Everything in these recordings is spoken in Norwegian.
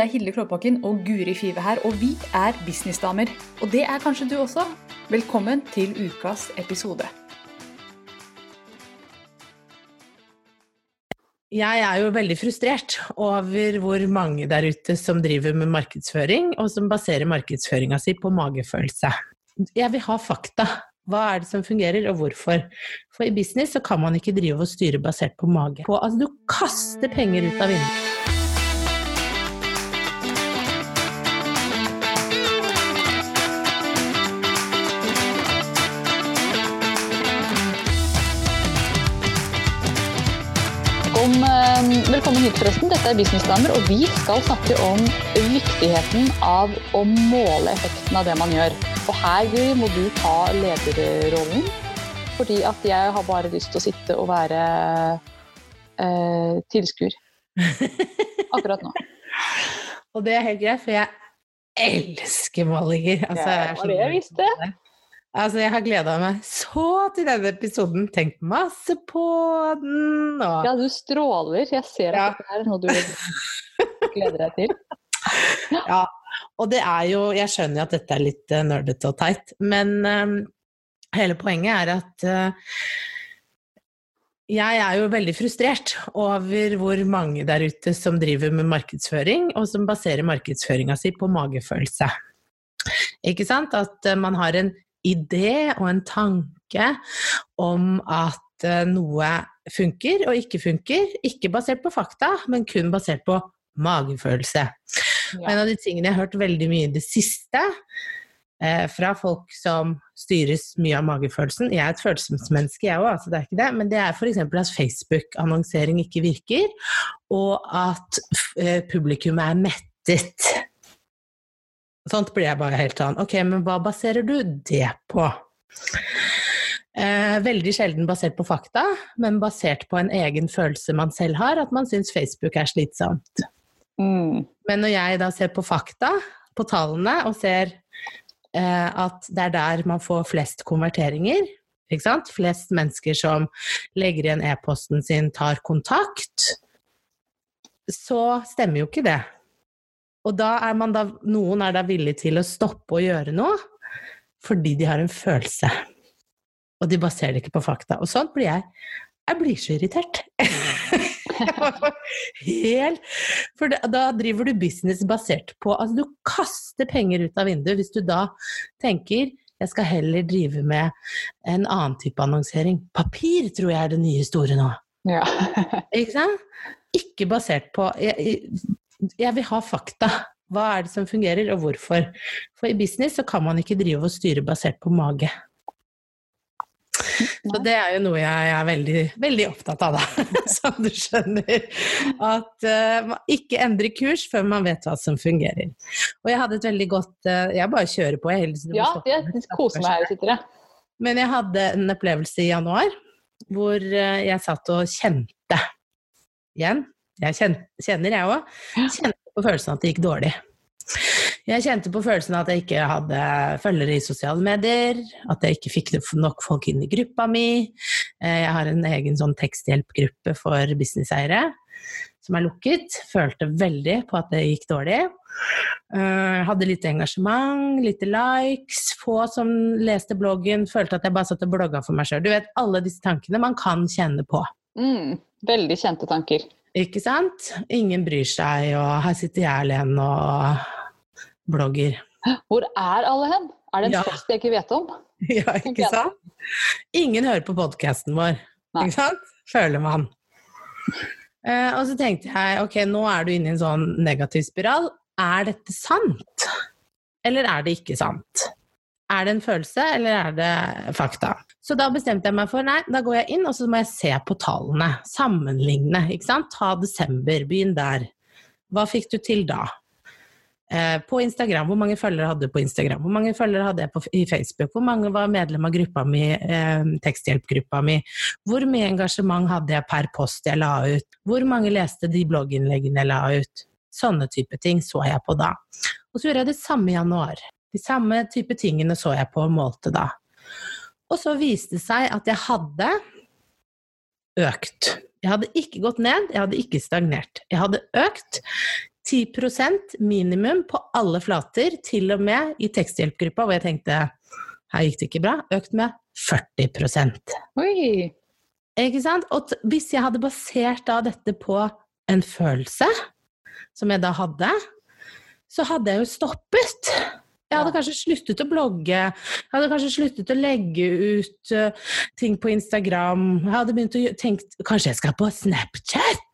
Det er Hilde Klåbakken og Guri Five her, og vi er businessdamer. Og det er kanskje du også. Velkommen til ukas episode. Jeg er jo veldig frustrert over hvor mange der ute som driver med markedsføring, og som baserer markedsføringa si på magefølelse. Jeg vil ha fakta. Hva er det som fungerer, og hvorfor? For i business så kan man ikke drive og styre basert på mage. På, altså, du kaster penger ut av vinduet. Hit, forresten. Dette er Businessdamer, og vi skal snakke om viktigheten av å måle effekten av det man gjør. Og her Guri, må du ta lederrollen, fordi at jeg har bare lyst til å sitte og være eh, tilskuer akkurat nå. Og det er helt greit, for jeg elsker målinger. Altså, Det var det jeg visste. Det. Altså, jeg har gleda meg så til denne episoden. Tenkt masse på den. Og... Ja, du stråler. Jeg ser Ja. at dette er noe du gleder deg til. Ja, og det er jo Jeg skjønner jo at dette er litt uh, nerdete og teit, men um, hele poenget er at uh, jeg er jo veldig frustrert over hvor mange der ute som driver med markedsføring, og som baserer markedsføringa si på magefølelse. Ikke sant? At eh, man har en idé og en tanke om at eh, noe funker og ikke funker. Ikke basert på fakta, men kun basert på magefølelse. Ja. En av de tingene jeg har hørt veldig mye i det siste, eh, fra folk som styres mye av magefølelsen Jeg er et følelsesmenneske, jeg òg, altså det er ikke det. Men det er f.eks. at Facebook-annonsering ikke virker, og at eh, publikum er mettet. Sånt blir jeg bare helt sånn Ok, men hva baserer du det på? Eh, veldig sjelden basert på fakta, men basert på en egen følelse man selv har, at man syns Facebook er slitsomt. Mm. Men når jeg da ser på fakta, på tallene, og ser eh, at det er der man får flest konverteringer, ikke sant? flest mennesker som legger igjen e-posten sin, tar kontakt, så stemmer jo ikke det. Og da er man da, noen er da villig til å stoppe å gjøre noe fordi de har en følelse. Og de baserer det ikke på fakta. Og sånn blir jeg. Jeg blir så irritert. Helt For da, driver du business basert på Altså, du kaster penger ut av vinduet hvis du da tenker jeg skal heller drive med en annen type annonsering. Papir tror jeg er det nye store nå. Ja. Ikke sant? Ikke basert på jeg, jeg vil ha fakta. Hva er det som fungerer, og hvorfor? For i business så kan man ikke drive og styre basert på mage. Så det er jo noe jeg er veldig, veldig opptatt av, da. Som du skjønner. At man ikke endre kurs før man vet hva som fungerer. Og jeg hadde et veldig godt uh, Jeg bare kjører på, jeg. ja, jeg koser meg her og sitter, jeg. Men jeg hadde en opplevelse i januar hvor eh, jeg satt og kjente igjen. Jeg kjen- kjenner, jeg òg. Kjente på følelsen at det gikk dårlig. Jeg kjente på følelsen at jeg ikke hadde følgere i sosiale medier, at jeg ikke fikk nok folk inn i gruppa mi. Eh, Jeg har en egen sånn teksthjelpgruppe for businesseiere som er lukket. Følte veldig på at det gikk dårlig. Eh, Hadde lite engasjement, lite likes, få som leste bloggen. Følte at jeg bare satt og blogga for meg sjøl. Du vet alle disse tankene man kan kjenne på. Mm. Veldig kjente tanker. Ikke sant? Ingen bryr seg, og her sitter jeg alene og blogger. Hvor er alle hen? Er det en Ja. fest jeg ikke vet om? Ja, ikke sant? Ingen hører på podkasten vår, Nei. ikke sant? Føler man. Eh, og så tenkte jeg ok, nå er du inne i en sånn negativ spiral. Er dette sant? Eller er det ikke sant? Er det en følelse, eller er det fakta? Så da bestemte jeg meg for nei, da går jeg inn, og så må jeg se på tallene. Sammenligne, ikke sant. Ta desember, begynn der. Hva fikk du til da? Eh, på Instagram, hvor mange følgere hadde du på Instagram? Hvor mange følgere hadde jeg på, i Facebook? Hvor mange var medlem av gruppa mi, eh, teksthjelpgruppa mi? Hvor mye engasjement hadde jeg per post jeg la ut? Hvor mange leste de blogginnleggene jeg la ut? Sånne type ting så jeg på da. Og så gjorde jeg det samme i januar. De samme type tingene så jeg på og målte da. Og så viste det seg at jeg hadde økt. Jeg hadde ikke gått ned, jeg hadde ikke stagnert. Jeg hadde økt 10% minimum på alle flater, til og med i teksthjelpgruppa, hvor jeg tenkte her gikk det ikke bra, økt med 40 Oi. Ikke sant? Og hvis jeg hadde basert da dette på en følelse, som jeg da hadde, så hadde jeg jo stoppet. Jeg hadde kanskje sluttet å blogge, jeg hadde kanskje sluttet å legge ut uh, ting på Instagram. Jeg hadde begynt å tenke kanskje jeg skal på Snapchat?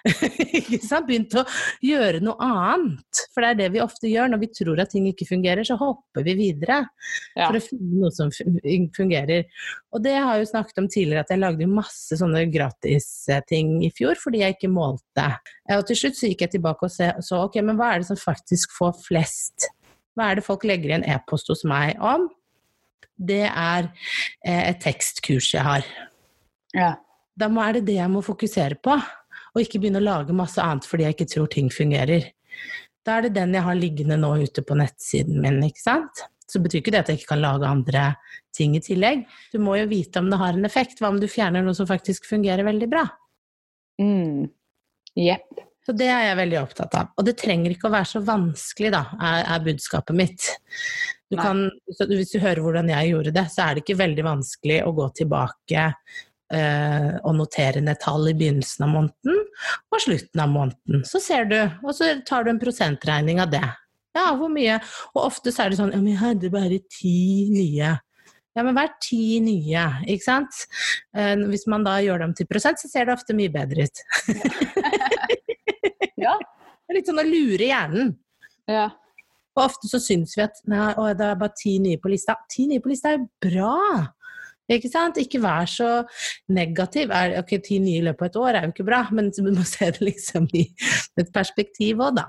ikke sant? Begynt å gjøre noe annet. For det er det vi ofte gjør når vi tror at ting ikke fungerer, så hopper vi videre ja. for å finne noe som fungerer. Og det har jeg jo snakket om tidligere, at jeg lagde masse sånne gratisting i fjor fordi jeg ikke målte. Og til slutt så gikk jeg tilbake og så ok, men hva er det som faktisk får flest? Hva er det folk legger i en e-post hos meg om? Det er eh, et tekstkurs jeg har. Ja. Da er det det jeg må fokusere på og ikke begynne å lage masse annet fordi jeg ikke tror ting fungerer. Da er det den jeg har liggende nå ute på nettsiden min, ikke sant. Så betyr ikke det at jeg ikke kan lage andre ting i tillegg. Du må jo vite om det har en effekt. Hva om du fjerner noe som faktisk fungerer veldig bra? Mm. Så det er jeg veldig opptatt av. Og det trenger ikke å være så vanskelig, da, er, er budskapet mitt. Du kan, hvis du hører hvordan jeg gjorde det, så er det ikke veldig vanskelig å gå tilbake eh, og notere ned tall i begynnelsen av måneden og slutten av måneden. Så ser du, og så tar du en prosentregning av det. Ja, hvor mye? Og ofte så er det sånn Ja, men jeg hadde bare ti nye. Ja, men hver ti nye, ikke sant? Eh, hvis man da gjør dem til prosent, så ser det ofte mye bedre ut. Ja. Det er litt sånn å lure hjernen. Ja. Og ofte så syns vi at nei, å, det er bare ti nye på lista. Ti nye på lista er jo bra! Ikke sant? Ikke vær så negativ. Er, ok, ti nye i løpet av et år er jo ikke bra, men du må se det liksom i et perspektiv òg, da.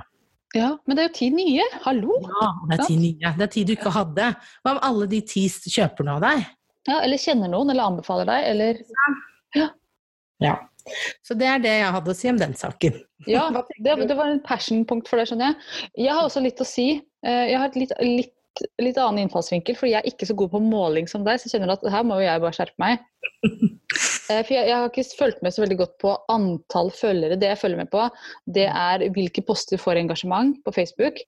Ja, men det er jo ti nye. Hallo! Ja, det er ti nye. Det er ti du ikke hadde. Hva om alle de ti kjøper noe av deg? Ja, eller kjenner noen, eller anbefaler deg, eller Ja. ja. Så det er det jeg hadde å si om den saken. Ja, det, det var en passion-punkt for det, skjønner jeg. Jeg har også litt å si. Eh, jeg har et litt, litt litt annen innfallsvinkel, fordi jeg er ikke så god på måling som deg. Så jeg kjenner at her må jo jeg bare skjerpe meg. Eh, for jeg, jeg, har ikke fulgt med så veldig godt på antall følgere. Det jeg følger med på, det er hvilke poster får engasjement på Facebook.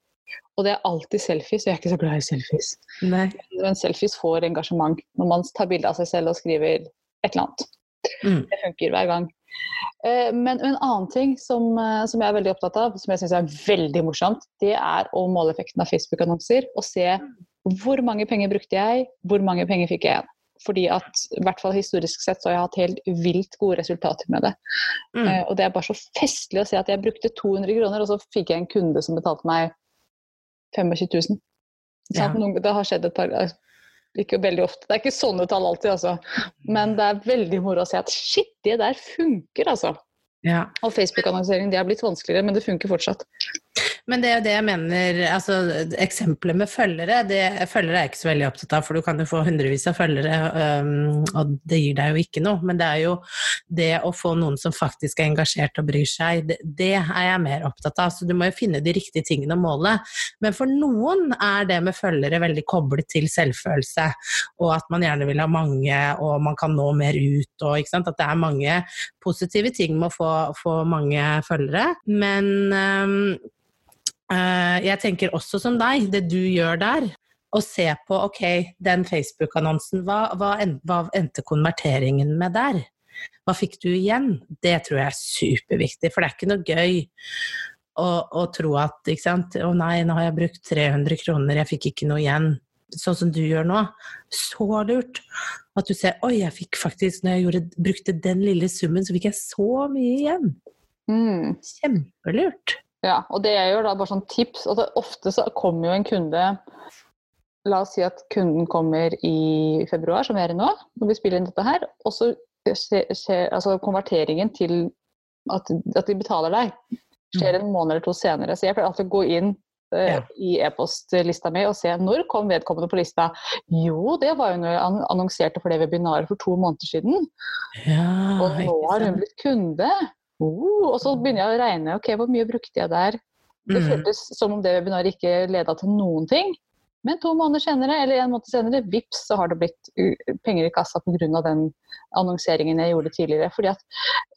Og det er alltid selfies, og jeg er ikke så glad i selfies. Nei. Men selfies får engasjement når man tar bilde av seg selv og skriver et eller annet. Mm. Det funker hver gang. Eh, men en annen ting som, eh, som, jeg er veldig opptatt av, som jeg syns er veldig morsomt, det er å måle effekten av Facebook-annonser og se hvor mange penger brukte jeg, hvor mange penger fikk jeg igjen. Fordi at i hvert fall historisk sett så har jeg hatt helt vilt gode resultater med det. Mm. Uh, og det er bare så festlig å se at jeg brukte 200 kroner, og så fikk jeg en kunde som betalte meg 25 000. Ja. Det har skjedd et par ikke veldig ofte. Det er ikke sånne tall alltid, altså. Men det er veldig moro å se at shit, det der funker, altså. Ja. Og Facebook-annonsering det har blitt vanskeligere, men det funker fortsatt. Men det er jo det jeg mener, altså eksempelet med følgere, det, følgere er jeg ikke så veldig opptatt av, for du kan jo få hundrevis av følgere, um, og det gir deg jo ikke noe. Men det er jo det å få noen som faktisk er engasjert og bryr seg, det, det er jeg mer opptatt av. Så du må jo finne de riktige tingene å måle. Men for noen er det med følgere veldig koblet til selvfølelse, og at man gjerne vil ha mange, og man kan nå mer ut, og at det er mange positive ting med å få, få mange følgere. Men um, jeg tenker også som deg, det du gjør der, å se på ok, den Facebook-annonsen, hva, hva, hva endte konverteringen med der? Hva fikk du igjen? Det tror jeg er superviktig, for det er ikke noe gøy å tro at ikke sant? Å nei, nå har jeg brukt 300 kroner, jeg fikk ikke noe igjen sånn som du gjør nå, så lurt. At du ser oi, jeg fikk faktisk, når jeg gjorde, brukte den lille summen, så fikk jeg så mye igjen. Mm. Kjempelurt. Ja, og det jeg gjør da, bare sånn tips at Ofte så kommer jo en kunde La oss si at kunden kommer i februar, som vi er i nå, når vi spiller inn dette her. Og så skjer altså konverteringen til at, at de betaler deg, skjer en måned eller to senere. Så jeg pleier alltid å gå inn uh, ja. i e-postlista mi og se når kom vedkommende på lista. Jo, det var jo når jeg annonserte for det webinaret for to måneder siden. Ja, og nå har hun blitt kunde. Uh, og så begynner jeg å regne. ok, Hvor mye brukte jeg der? Det mm. føltes som om det webinaret ikke leda til noen ting. Men to måneder senere, eller en måned senere, vips, så har det blitt penger i kassa pga. den annonseringen jeg gjorde tidligere. Fordi at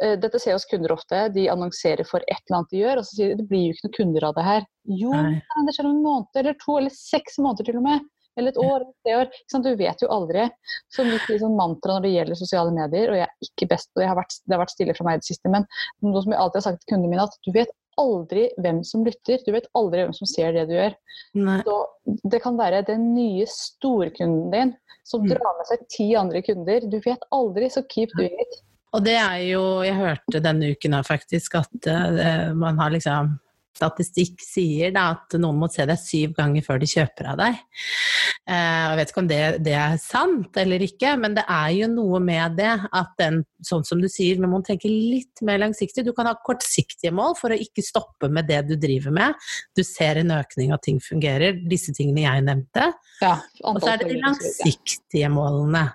uh, Dette ser oss kunder ofte. De annonserer for et eller annet de gjør, og så sier de det blir jo ikke noen kunder av det her. Jo, Nei. det skjer om en måned eller to eller seks måneder til og med. Eller et år eller tre år. Du vet jo aldri. Så mitt liksom, mantra når det gjelder sosiale medier, og jeg er ikke best, og det, har vært, det har vært stille fra meg i det siste, men noe som jeg alltid har sagt til kundene mine, at du vet aldri hvem som lytter. Du vet aldri hvem som ser det du gjør. Nei. Så det kan være den nye storkunden din som Mm. drar med seg ti andre kunder. Du vet aldri, så keep doing it. Og det er jo Jeg hørte denne uken her faktisk at uh, man har liksom Statistikk sier da at noen må se deg syv ganger før de kjøper av deg. Eh, jeg vet ikke om det, det er sant eller ikke, men det er jo noe med det at den, sånn som du sier, man må tenke litt mer langsiktig. Du kan ha kortsiktige mål for å ikke stoppe med det du driver med. Du ser en økning av ting fungerer, disse tingene jeg nevnte. Ja, Og så er det de langsiktige målene.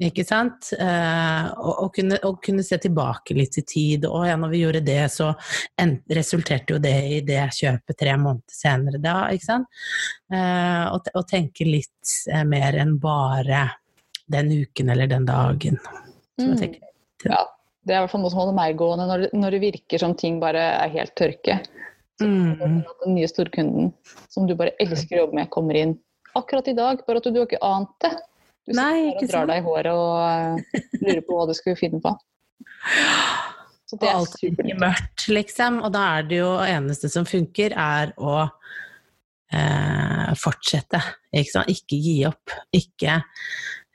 Ikke sant? Eh, og, og, kunne, og kunne se tilbake litt i tid. Og ja, når vi gjorde det, så resulterte jo det i det kjøpet tre måneder senere da, ikke sant? Eh, og, og tenke litt eh, mer enn bare den uken eller den dagen. Så jeg Mm. Ja, det er i hvert fall noe som holder meg gående når når det virker som ting bare er helt tørke. mm, At den nye storkunden som du bare elsker å jobbe med, kommer inn akkurat i dag. Bare at du, du har ikke ant det. Du Nei, ikke drar sant? deg i håret og lurer på hva du skulle finne på. Så det er er supert. mørkt, liksom. Og da er det jo eneste som funker, er å eh, fortsette. Ikke, sant? ikke gi opp. Ikke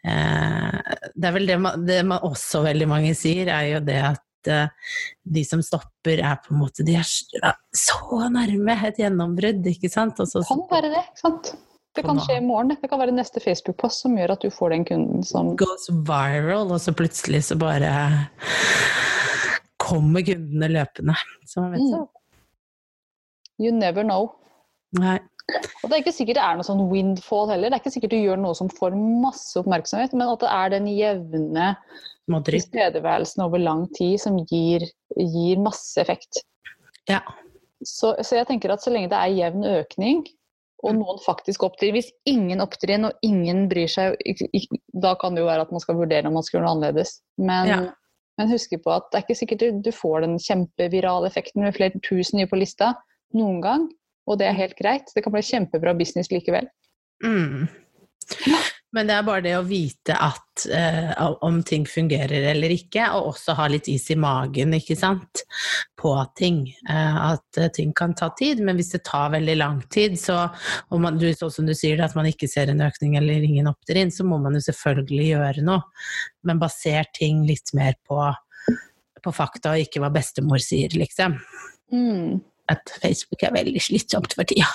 eh, Det er vel det man, det man også veldig mange sier, er jo det at eh, de som stopper, er på en måte De er så nærme et gjennombrudd, ikke sant? Og så, Det kan være det. ikke sant? Det kan skje i morgen. Det kan være neste Facebook-post som gjør at du får den kunden som goes viral, og så plutselig så bare kommer kundene løpende. Så man vet så. You never know. Nei. Og det er ikke sikkert det er noe sånn windfall heller. Det er ikke sikkert du gjør noe som får masse oppmerksomhet, men at det er den jevne tilstedeværelsen over lang tid som gir, gir masse effekt. Ja. Så, så jeg tenker at så lenge det er jevn økning, og noen faktisk opptrer Hvis ingen opptrer og ingen bryr seg, da kan det jo være at man skal vurdere om man skal gjøre noe annerledes. Men, Ja. men husk på at det er ikke sikkert du, du får den kjempevirale effekten med flere tusen nye på lista noen gang, og det er helt greit. Det kan bli kjempebra business likevel. Mm. Men det er bare det å vite at eh, om ting fungerer eller ikke, og også ha litt is i magen, ikke sant, på ting. Eh, at eh, ting kan ta tid, men hvis det tar veldig lang tid, så og man, du, sånn som du sier, at man ikke ser en økning eller ingen opptrinn, så må man jo selvfølgelig gjøre noe. Men baser ting litt mer på, på fakta, og ikke hva bestemor sier, liksom. Mm. At Facebook er veldig slitsomt for tida.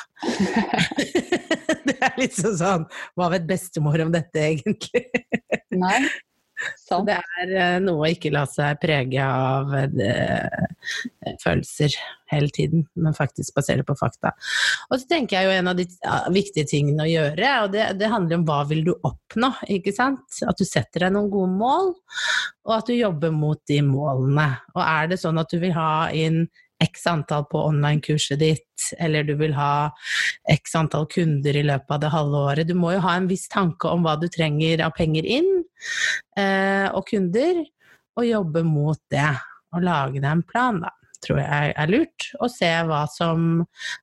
det er litt sånn Hva vet bestemor om dette, egentlig? Nei. Sånn. Det er eh, noe å ikke la seg prege av det, følelser hele tiden, men faktisk basere på fakta. Og så tenker jeg jo en av de viktige tingene å gjøre, og det, det handler om hva vil du oppnå, ikke sant? At du setter deg noen gode mål, og at du jobber mot de målene. Og er det sånn at du vil ha inn x antall på online-kurset ditt, eller du vil ha x antall kunder i løpet av det halve året. Du må jo ha en viss tanke om hva du trenger av penger inn, eh, og kunder, og jobbe mot det. Og lage deg en plan, da, tror jeg er lurt. Og se hva som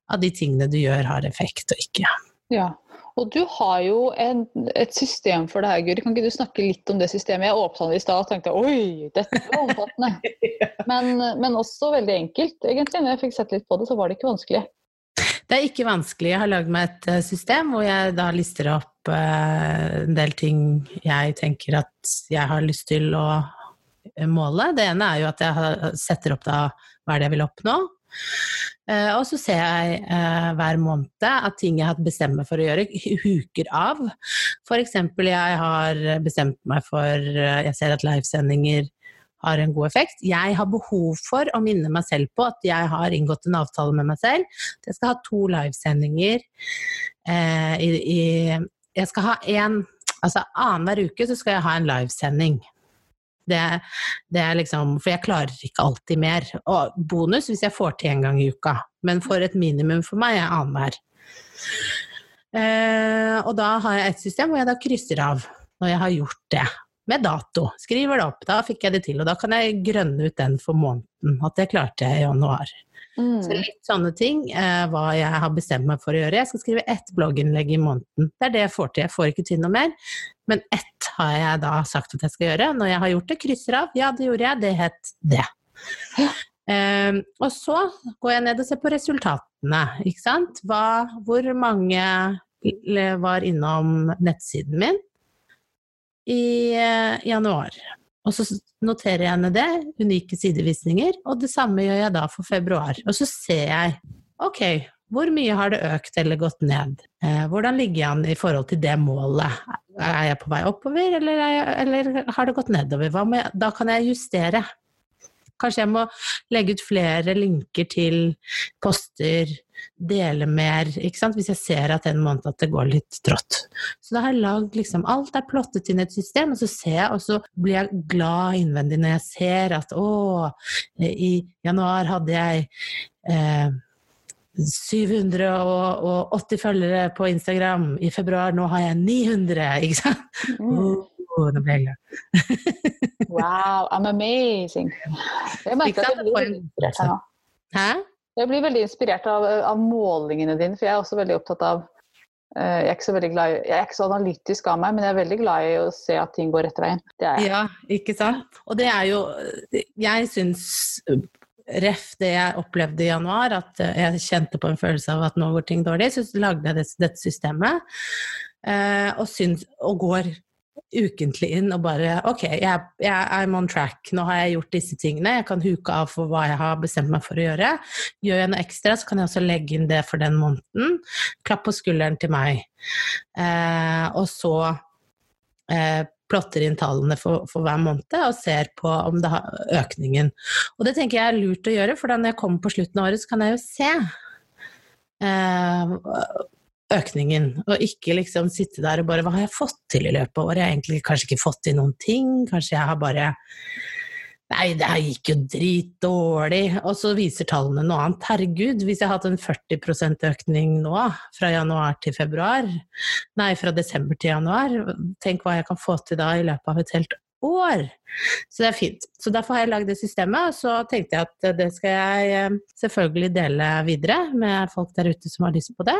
av de tingene du gjør, har effekt og ikke. Ja. Og du har jo en, et system for det her, Guri. Kan ikke du snakke litt om det systemet? Jeg åpna det i stad og tenkte oi, dette var omfattende. Men, men også veldig enkelt, egentlig. Når jeg fikk sett litt på det, så var det ikke vanskelig. Det er ikke vanskelig. Jeg har lagd meg et eh, system hvor jeg da lister opp eh, en del ting jeg tenker at jeg har lyst til å måle. Det ene er jo at jeg setter opp da hva er det jeg vil oppnå. Eh, og så ser jeg eh, hver måned at ting jeg har bestemt meg for å gjøre, huker av. Eksempel jeg har bestemt meg for eh, Jeg ser at livesendinger har en god effekt. Jeg har behov for å minne meg selv på at jeg har inngått en avtale med meg selv. Jeg skal ha to livesendinger eh, i, i Jeg skal ha én Altså annenhver uke så skal jeg ha en livesending. Det, det er liksom For jeg klarer ikke alltid mer. Og bonus hvis jeg får til en gang i uka. Men for et minimum for meg er annenhver. Eh, og da har jeg et system hvor jeg da krysser av når jeg har gjort det. Med dato. Skriver det opp. Da fikk jeg det til. Og da kan jeg grønne ut den for måneden. At det klarte jeg i januar. Mm. Så litt sånne ting, eh, hva jeg har bestemt meg for å gjøre. Jeg skal skrive ett blogginnlegg i måneden. Det er det jeg får til. Jeg får ikke til noe mer. Men ett har jeg da sagt at jeg skal gjøre. Når jeg har gjort det, krysser av. Ja, det gjorde jeg. Det het det. Eh, og så går jeg ned og ser på resultatene. Ikke sant? Hva, hvor mange var innom nettsiden min i eh, januar? Og så noterer jeg ned det, unike sidevisninger, og det samme gjør jeg da for februar. Og så ser jeg, ok, hvor mye har det økt eller gått ned? Eh, hvordan ligger jeg an i forhold til det målet? Er jeg på vei oppover, eller, jeg, eller har det gått nedover? Jeg, da kan jeg justere. Kanskje jeg må legge ut flere linker til poster, dele mer, ikke sant? hvis jeg ser at en måned at det går litt trått. Så da har jeg lagd liksom Alt er plottet inn i et system, og så ser jeg, og så blir jeg glad innvendig når jeg ser at å, i januar hadde jeg eh, 780 følgere på Instagram. I februar nå har jeg 900, ikke sant? Mm. Oh, nå ble jeg glad. wow, I'm amazing. Jeg merker jeg. Hæ? Jeg blir veldig inspirert av, av, målingene dine, for jeg er også veldig opptatt av uh, jeg, er ikke så glad i, jeg er ikke så analytisk av meg, men jeg er veldig glad i å se at ting går rett veien. Ja, ikke sant. Og det er jo Jeg syns Ref det jeg opplevde i januar, at jeg kjente på en følelse av at nå går ting dårlig, så lagde jeg dette, systemet. Uh, og, syns, og går ukentlig inn og bare Ok, jeg, jeg I'm on track. Nå har jeg gjort disse tingene. Jeg kan huke av for hva jeg har bestemt meg for å gjøre. Gjør jeg noe ekstra, så kan jeg også legge inn det for den måneden. Klapp på skulderen til meg. Eh, og så eh, plotter inn tallene for, for, hver måned og ser på om det har økningen. Og det tenker jeg er lurt å gjøre, for da når jeg kommer på slutten av året, så kan jeg jo se. Eh, økningen, og ikke liksom sitte der og bare Hva har jeg fått til i løpet av året? Jeg har egentlig kanskje ikke fått til noen ting. Kanskje jeg har bare Nei, det her gikk jo dritdårlig. Og så viser tallene noe annet. Herregud, hvis jeg har hatt en 40% økning nå, fra januar til februar, nei, fra desember til januar, tenk hva jeg kan få til da i løpet av et helt år. Så det er fint. Så derfor har jeg lagd det systemet, og så tenkte jeg at det skal jeg eh, selvfølgelig dele videre med folk der ute som har lyst på det.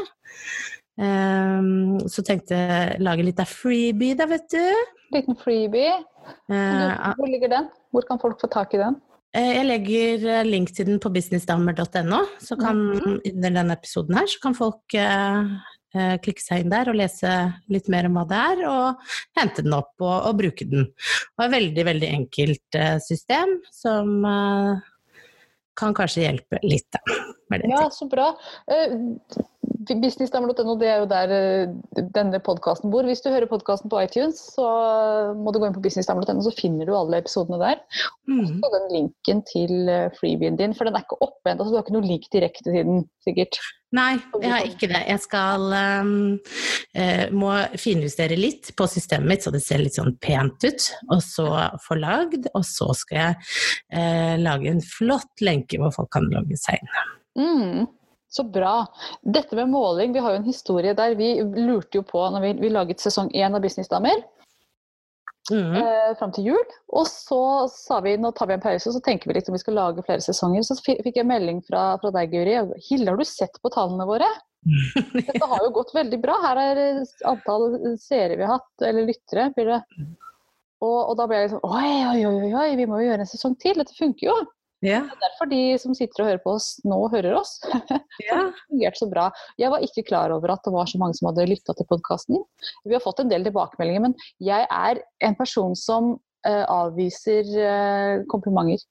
Um, så tenkte jeg lage litt av freebie, da, vet du. Liten freebie. Uh, Hvor ligger den? Hvor kan folk få tak i den? Uh, jeg legger link til den på businessdamer.no, så kan mm. under denne episoden her så kan folk uh, klikke seg inn der og lese litt mer om hva det er, og hente den opp og, og bruke den. Det er et veldig, veldig enkelt system som kan kanskje hjelpe litt, da. Ja, så bra. Businessdamer.no det er jo der eh, denne podkasten bor. Hvis du hører podkasten på iTunes, så må du gå inn på businessdamer.no, så finner du alle episodene der. Mm. Og den linken til eh, freebien din, for den er ikke oppe ennå, så du har ikke noe link direkte til den, sikkert. Nei, jeg har ikke det. Jeg skal um, uh, må finjustere litt på systemet mitt, så det ser litt sånn pent ut. Og så få lagd, og så skal jeg uh, lage en flott lenke hvor folk kan logge seg inn. Mm. Så bra. Dette med måling, vi har jo en historie der. Vi lurte jo på når vi, vi laget sesong én av Businessdamer. Mm. Eh, fram til jul. Og så sa vi nå tar vi en pause, og så tenker vi litt om vi skal lage flere sesonger. Så fikk jeg melding fra, fra deg, Guri. Hilde, har du sett på tallene våre? Dette har jo gått veldig bra. Her er antall seere vi har hatt, eller lyttere. blir det. Og, og da ble jeg liksom Oi, oi, oi, oi, vi må jo gjøre en sesong til. Dette funker jo. Ja. Det er derfor de som sitter og hører på oss nå, hører oss. Ja. det fungerte så bra. Jeg var ikke klar over at det var så mange som hadde lytta til podkasten. Vi har fått en del tilbakemeldinger, men jeg er en person som uh, avviser uh, komplimenter.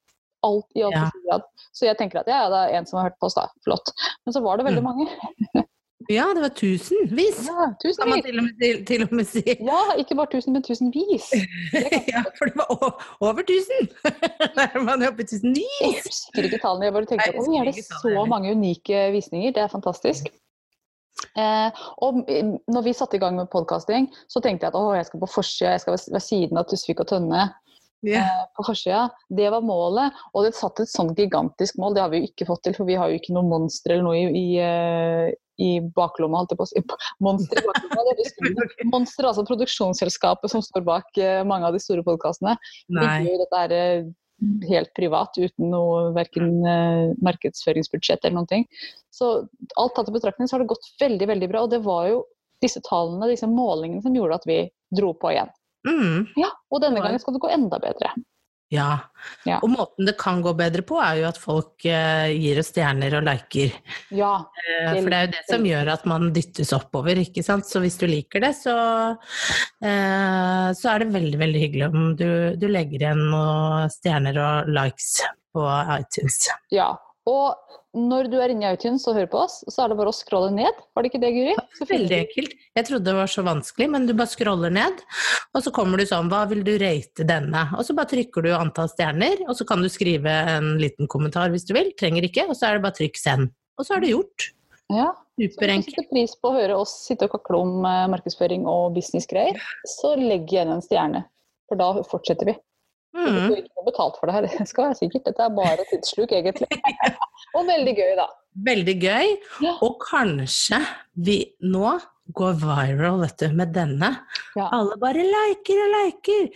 Alt i alt ja. grad. Så jeg tenker at ja, det er en som har hørt på oss, da. Flott. Men så var det veldig mm. mange. Ja, det var tusenvis! Ja, tusenvis. Kan man til og, med, til, til og med si. Ja, ikke bare tusen, men tusenvis. ja, for det var over tusen! Der er man oppe i tusenvis! Jeg husker ikke tallene. Jeg bare tenkte at oi, er det så mange unike visninger? Det er fantastisk. Eh, og når vi satte i gang med podkasting, så tenkte jeg at å, jeg skal på forsida, jeg skal ved siden av Tusvik og Tønne. Yeah. på forsida. Det var målet. Og det satt et sånn gigantisk mål. Det har vi jo ikke fått til, for vi har jo ikke noe monster eller noe i, i, eh, i baklomma, holdt jeg på å si. Monster i baklomma. Det er. Monster, altså produksjonsselskapet som står bak eh, mange av de store podkastene. Dette her eh, helt privat, uten noe verken eh, markedsføringsbudsjett eller noen ting. Så alt tatt i betraktning så har det gått veldig, veldig bra. Og det var jo disse tallene, disse målingene, som gjorde at vi dro på igjen. Mm. Ja, og denne gangen skal det gå enda bedre. Ja. Ja. Og måten det kan gå bedre på, er jo at folk eh, gir oss stjerner og liker. Ja. Eh, For det er jo det som gjør at man dyttes oppover, ikke sant. Så hvis du liker det, så, eh, så er det veldig, veldig hyggelig om du, du legger igjen noen stjerner og likes på iTunes. ja. Og når du er inne i iTunes og hører på oss, så er det bare å scrolle ned. Var det ikke det, Guri? Så Veldig ekkelt. Jeg trodde det var så vanskelig, men du bare scroller ned, og så kommer du sånn Hva vil du rate denne? Og så bare trykker du antall stjerner, og så kan du skrive en liten kommentar hvis du vil. Trenger ikke, og så er det bare trykk send. Og så er det gjort. Ja. Så hvis du Superenkelt. setter pris på å høre oss sitte og kakle om eh, markedsføring og businessgreier, så legg igjen en stjerne. For da fortsetter vi. Du Mm. får ikke noe betalt for det her, det skal være sikkert. Dette er bare tidssluk, egentlig. og veldig gøy, da. Veldig gøy. Ja. Og kanskje vi nå går viral, vet du, med denne. Ja. Alle bare liker og liker!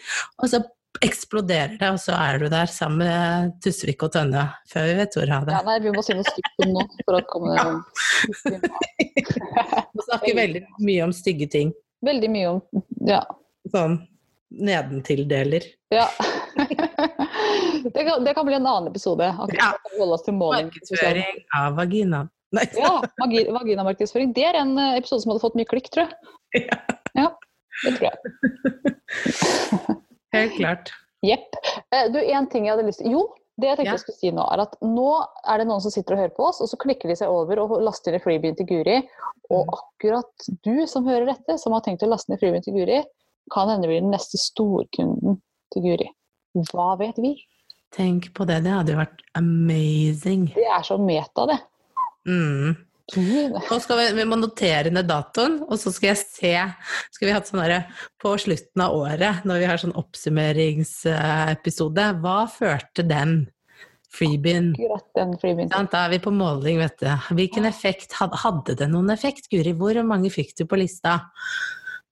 Og så eksploderer det, og så er du der sammen med Tusvik og Tønne før vi vet ordet av det. Ja, nei, vi må si noe stygt om nå for å komme Vi snakker veldig mye om stygge ting. Veldig mye om Ja. Sånn nedentildeler. ja. det, kan, det kan bli en annen episode. Ja. Markedsføring av vagina. Nei, Ja, magi- vaginamarkedsføring. Det er en eh, episode som hadde fått mye klikk, tror jeg. Ja, det tror jeg. helt klart. Jepp. Eh, Du, en ting jeg hadde lyst til Jo, det jeg tenkte Ja. jeg skulle si nå, er at nå er det noen som sitter og hører på oss, og så klikker de seg over og laster ned freebien til Guri. Og Mm. akkurat du som hører dette, som har tenkt å laste ned freebien til Guri, kan hende bli den neste storkunden til Guri. Hva vet vi? Tenk på det, det hadde jo vært amazing. Det er så meta, det. Mm. Nå skal vi, vi må notere ned datoen, og så skal jeg se Skal vi ha sånn derre på slutten av året, når vi har sånn oppsummeringsepisode, hva førte den freebien? Da er vi på måling, vet du. Hvilken effekt Hadde det noen effekt, Guri? Hvor mange fikk du på lista?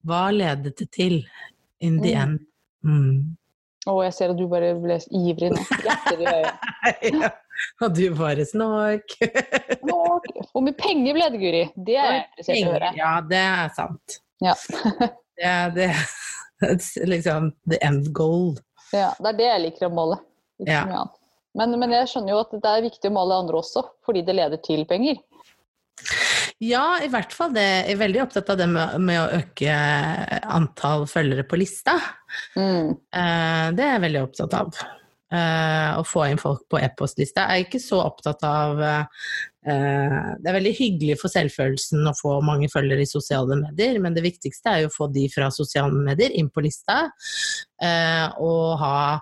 Hva ledet det til in the Mm. end? Mm. Å, jeg ser at du bare ble ivrig nå. Hjerter i øyet. ja. Og du bare snork. snork. Hvor mye penger ble det, Guri? Det er jeg interessert i å høre. Ja, det er sant. Ja. Det er det er liksom the end goal. Ja, det er det jeg liker å måle. Ja. Men, men jeg skjønner jo at det er viktig å måle andre også, fordi det leder til penger. Ja, i hvert fall det. Jeg er veldig opptatt av det med, med å øke antall følgere på lista. Mm. Eh, det er jeg veldig opptatt av. Eh, å få inn folk på e-postlista. Jeg er ikke så opptatt av eh, Det er veldig hyggelig for selvfølelsen å få mange følgere i sosiale medier, men det viktigste er jo å få de fra sosiale medier inn på lista. eh, og ha,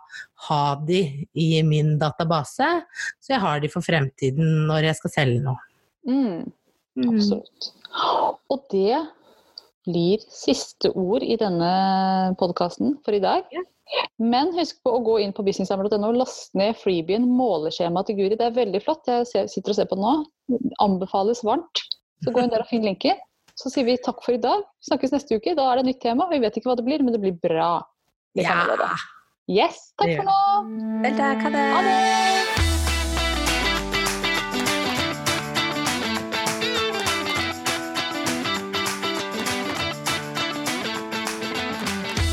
ha de i min database, så jeg har de for fremtiden når jeg skal selge noe. Mm. Absolutt. Og det blir siste ord i denne podkasten for i dag. Men husk på å gå inn på businesshammer.no og laste ned freebien måleskjema til Guri. Det er veldig flott. Jeg sitter og ser på det nå. Anbefales varmt. Så gå inn der og finn linken. Så sier vi takk for i dag. Snakkes neste uke. Da er det nytt tema. Vi vet ikke hva det blir, men det blir bra. Det ja. Yes, takk for nå. Vel, takk. Ha det.